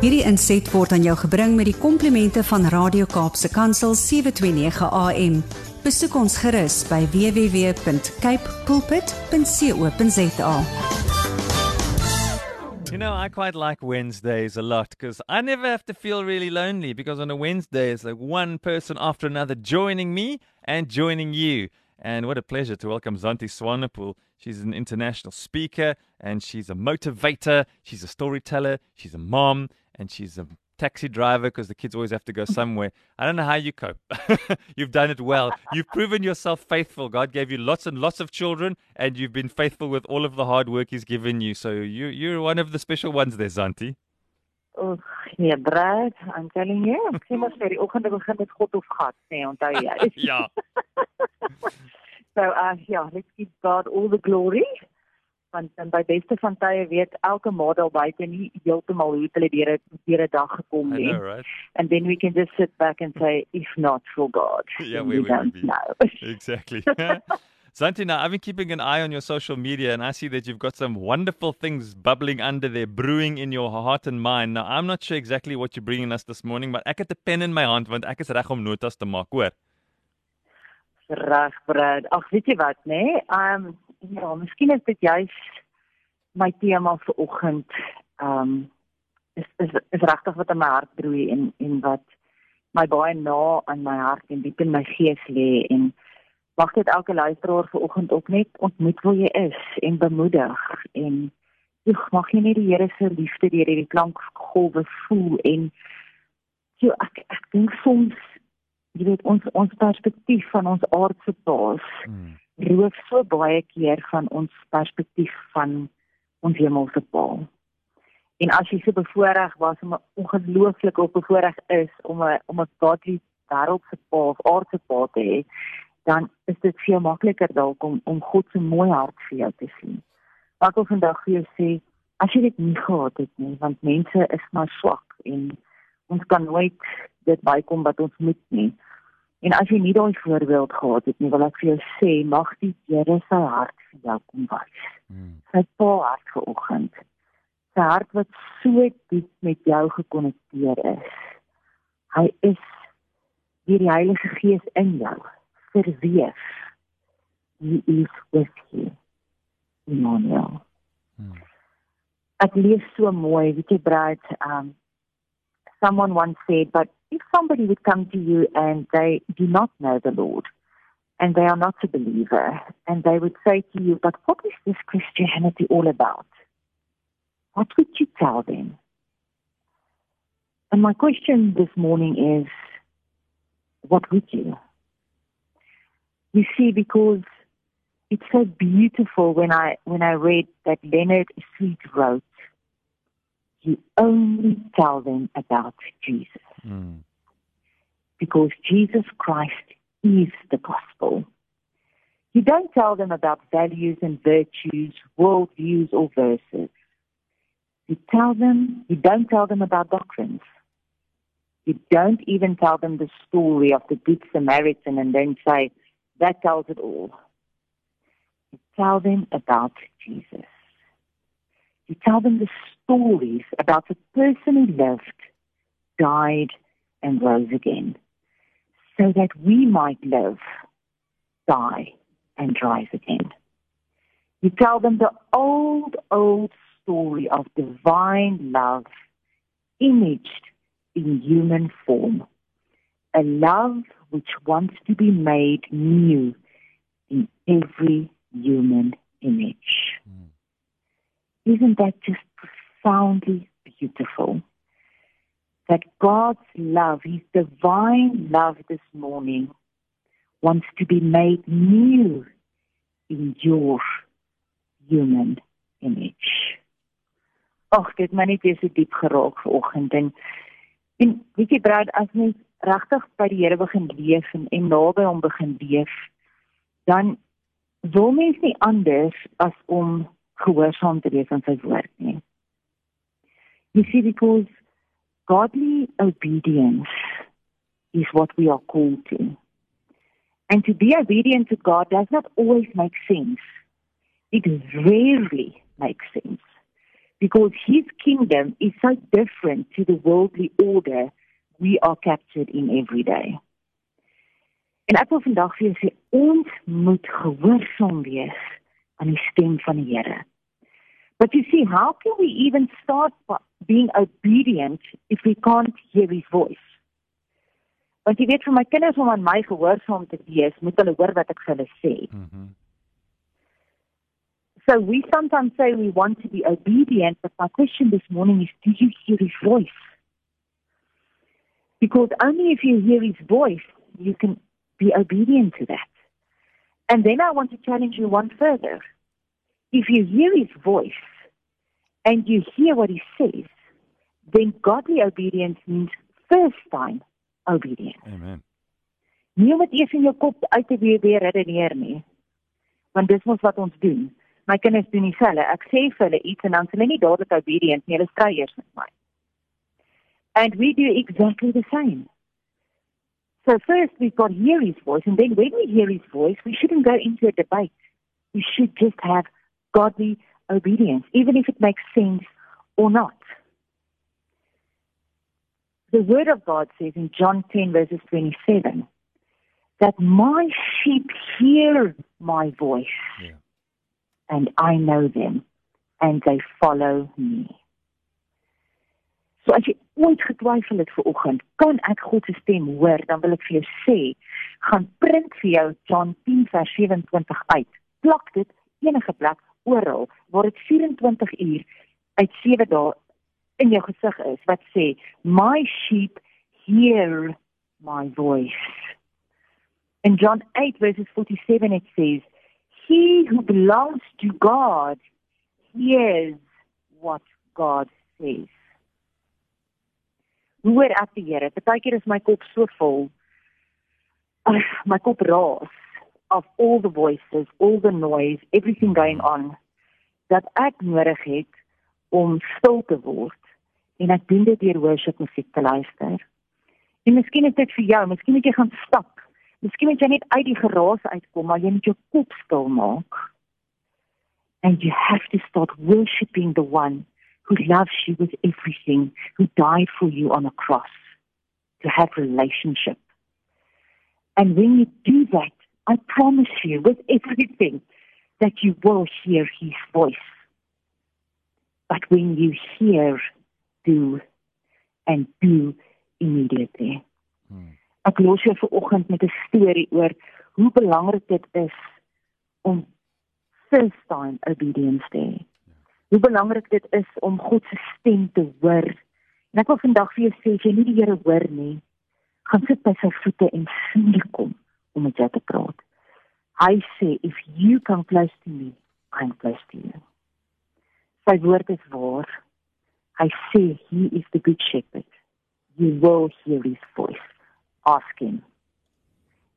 Hierdie inset word aan jou gebring met die komplimente van Radio Kaapse Kansel 729 AM. Besoek ons gerus by www.cape pulpit.co.za. You know, I quite like Wednesdays a lot because I never have to feel really lonely because on a Wednesday it's like one person after another joining me and joining you. And what a pleasure to welcome Zantie Swanepoel. She's an international speaker and she's a motivator, she's a storyteller, she's a mom, and she's a taxi driver because the kids always have to go somewhere. I don't know how you cope. you've done it well. You've proven yourself faithful. God gave you lots and lots of children, and you've been faithful with all of the hard work He's given you. So you, you're one of the special ones there, Zantie. Oh, nee, Brad, I'm telling you, ek sê mos vir die oggend begin met God of gat, sê onthou jy. ja. so uh yeah, let's give God all the glory. Want en by beste van tye weet elke model buite nie heeltemal hoe hulle deur deur 'n dag gekom het. right? And then we can just sit back and say if not for God. Yeah, then where we would we don't be? know. Exactly. Zanti, now I've been keeping an eye on your social media and I see that you've got some wonderful things bubbling under there, brewing in your heart and mind. Now, I'm not sure exactly what you're bringing us this morning, but ek het 'n pen in my hand want ek is reg om notas te maak, hoor. Reg, Brad. Ag, weet jy wat, nê? Nee? Um ja, miskien is dit juis my tema vir oggend. Um is is is regtig wat in my hart broei en en wat my baie na aan my hart en diep in my gees lê en mag dit elke luisteraar vir oggend ook net ontmoet waar jy is en bemoedig en joh, mag jy net die Here se liefde deur hierdie klankgolwe voel en jo, ek ek dink soms jy weet ons ons perspektief van ons aardse paas Hmm. roof so baie keer van ons perspektief van ons hemelse pa. En as jy so bevoorreg was om 'n ongelooflike op bevoorreg is om 'n om 'n godly wêreldse pa of aardse pa te hê, dan is dit veel makliker dalk om om God se mooi hart vir jou te sien. Ek wil vandag vir jou sê, as jy dit nie gehad het nie, want mense is maar swak en ons kan nooit dit bykom wat ons moet nie. En as jy nie daai voorbeeld gehad het nie, wil ek vir jou sê, mag die Here sy hart vir jou kom wys. Hmm. Sy pa hart vanoggend. Sy hart wat so diep met jou gekonnekteer is. Hy is deur die Heilige Gees in jou verweef. He is with you. Emmanuel. Hmm. Ek lees so mooi, weet jy Brad, um someone once said, but if somebody would come to you and they do not know the Lord and they are not a believer and they would say to you, but what is this Christianity all about? What would you tell them? And my question this morning is, what would you? You see, because it's so beautiful when I when I read that Leonard Sweet wrote, you only tell them about Jesus Hmm. because Jesus Christ is the gospel. You don't tell them about values and virtues, worldviews or verses. You tell them, you don't tell them about doctrines. You don't even tell them the story of the Good Samaritan and then say, that tells it all. You tell them about Jesus. You tell them the stories about the person who lived, died, and rose again, so that we might live, die, and rise again. You tell them the old, old story of divine love imaged in human form, a love which wants to be made new in every human image. Isn't that just profoundly beautiful? That God's love, His divine love this morning, wants to be made new in your human image. Ag, dit my net weer so diep geraak vanoggend en en weet jy Brad, as mens regtig by die Here begin leef en, en naby hom begin leef, dan wil mens nie anders as om gehoorsaam te wees aan sy woord nie. You see, because godly obedience is what we are called to. And to be obedient to God does not always make sense. It rarely makes sense. because his kingdom is so different to the worldly order we are captured in every day. En ek wil vandag vir julle sê ons moet gehoorsaam wees aan die stem van die Here. But you see, how can we even start being obedient if we can't hear his voice? Want jy weet vir my kinders om aan my gehoorsaam te wees, moet hulle hoor wat ek vir hulle sê. Mhm. Mm so we sometimes say we want to be obedient, but my question this morning is do you hear his voice? Because only if you hear his voice, you can be obedient to that. And then I want to challenge you one further. If you hear his voice and you hear what he says, then godly obedience means first time obedience. Amen. Nie om dit eers in jou kop uit te weer weer redeneer nie. Want dis mos wat ons doen. My kinders doen dieselfde. Ek sê vir hulle iets en dan sê hulle nie dadelik obedient nie. Hulle stry eers met my. And we do exactly the same. So first we've got to hear his voice and then when we hear his voice, we shouldn't go into a debate. We should just have godly obedience, even if it makes sense or not. The Word of God says in John 10, verses 27, that my sheep hear my voice, yeah. and I know them, and they follow me. So as jy ooit getwyfel het vir oggend, kan ek God se stem hoor, dan wil ek vir jou sê, gaan print vir jou John 10 vers 27 uit. Plak dit enige plek oral waar dit 24 uur uit 7 dae in jou gesig is wat sê my sheep hear my voice. In John 8 verses 47 it says he who belongs to God hears what God says. Hoor ek die Here, partykeer is my kop so vol. Ag, my kop raas of all the voices, all the noise, everything going on dat ek nodig het om stil te word en ek doen dit deur worship musiek te luister. En miskien is dit vir jou, miskien moet jy gaan stap. Miskien moet jy net uit die geraas uitkom, maar jy moet jou kop stil maak. And you have to start worshiping the one who loves you with everything, who died for you on a cross to have relationship. And when you do that, I promise you with everything that you will hear his voice. But when you hear do and do immediately. Hmm. Ek los jou vanoggend met 'n storie oor hoe belangrik dit is om first time obedience te hê. Hoe belangrik dit is om God se stem te hoor. En ek wil vandag vir jou sê as jy nie die Here hoor nie, gaan sit by sy voete en sien kom om met jou te praat. Hy sê if you come close to me, I'm close to you. Sy woord is waar. I say he is the good shepherd. You will hear his voice. Ask him.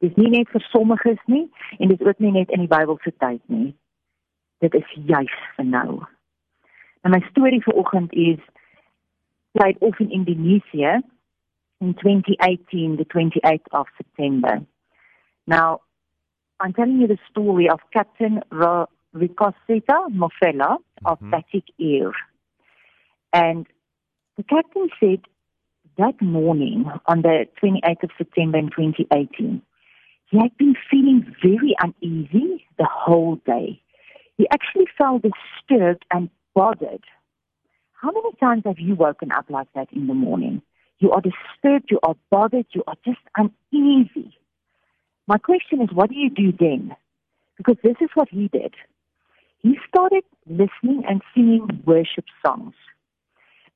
Dis nie net vir sommiges nie en dit is ook nie net in die Bybelse tyd nie. Dit is juis vir nou. En my storie vir oggend is played off in Indonesia in 2018 the 28th of September. Now I'm telling you the story of Captain Ricosetta Mafella of mm -hmm. Batik Air. And the captain said that morning on the 28th of September in 2018, he had been feeling very uneasy the whole day. He actually felt disturbed and bothered. How many times have you woken up like that in the morning? You are disturbed, you are bothered, you are just uneasy. My question is, what do you do then? Because this is what he did. He started listening and singing worship songs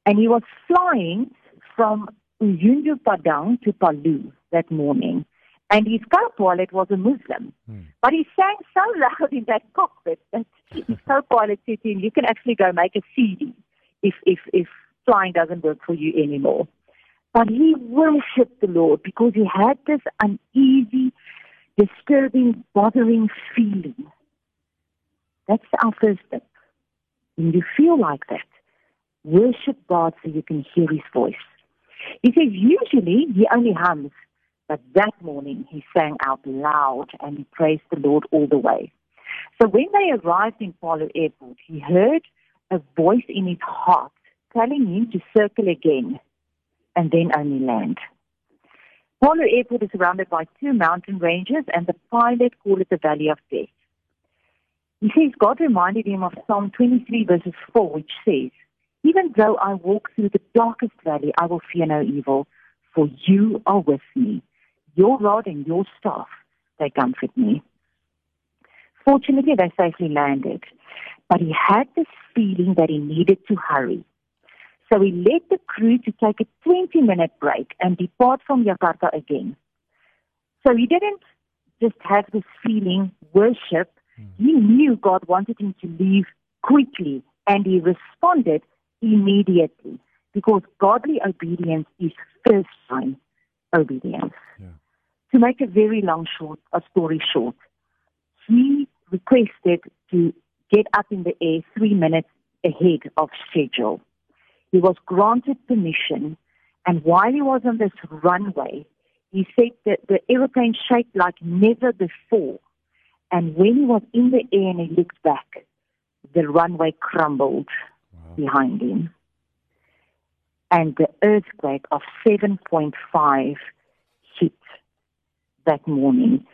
and he was flying from Ujung Pandang to Palu that morning. And his co-pilot was a Muslim. Hmm. But he sang so loud in that cockpit that his co-pilot said to him, you can actually go make a CD if, if, if flying doesn't work for you anymore. But he worshipped the Lord because he had this uneasy, disturbing, bothering feeling. That's our first step. When you feel like that, worship God so you can hear his voice. He says usually he only hums, but that morning he sang out loud and he praised the Lord all the way. So when they arrived in Palu Airport, he heard a voice in his heart telling him to circle again and then only land. Palu Airport is surrounded by two mountain ranges, and the pilot called it the Valley of Death. He says God reminded him of Psalm 23, verses 4, which says, Even though I walk through the darkest valley, I will fear no evil, for you are with me. Your rod and your staff, they comfort me. Fortunately, they safely landed, but he had this feeling that he needed to hurry. So he led the crew to take a 20 minute break and depart from Jakarta again. So he didn't just have this feeling, worship. Hmm. He knew God wanted him to leave quickly and he responded immediately because godly obedience is first time obedience. Yeah. To make a very long short, a story short, he requested to get up in the air three minutes ahead of schedule. He was granted permission, and while he was on this runway, he said that the aeroplane shaped like never before. And when he was in the air and he looked back, the runway crumbled behind him. And the earthquake of 7.5 hit that morning,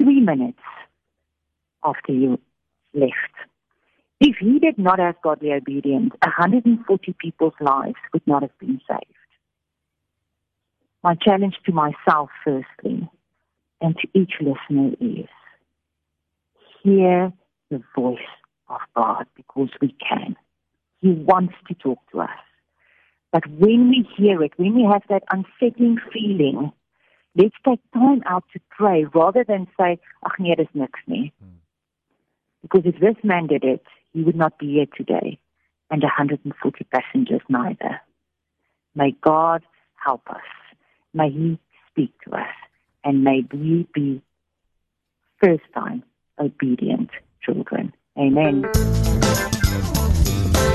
three minutes after you left. If he did not have godly obedience, 140 people's lives would not have been saved. My challenge to myself, firstly, and to each listener is hear the voice of God because we can. He wants to talk to us. But when we hear it, when we have that unsettling feeling, let's take time out to pray rather than say, ach nee, dis niks nie. Hmm. Because if this man did it, he would not be here today, and 140 passengers neither. May God help us. May He speak to us, and may we be first time obedient children. Amen.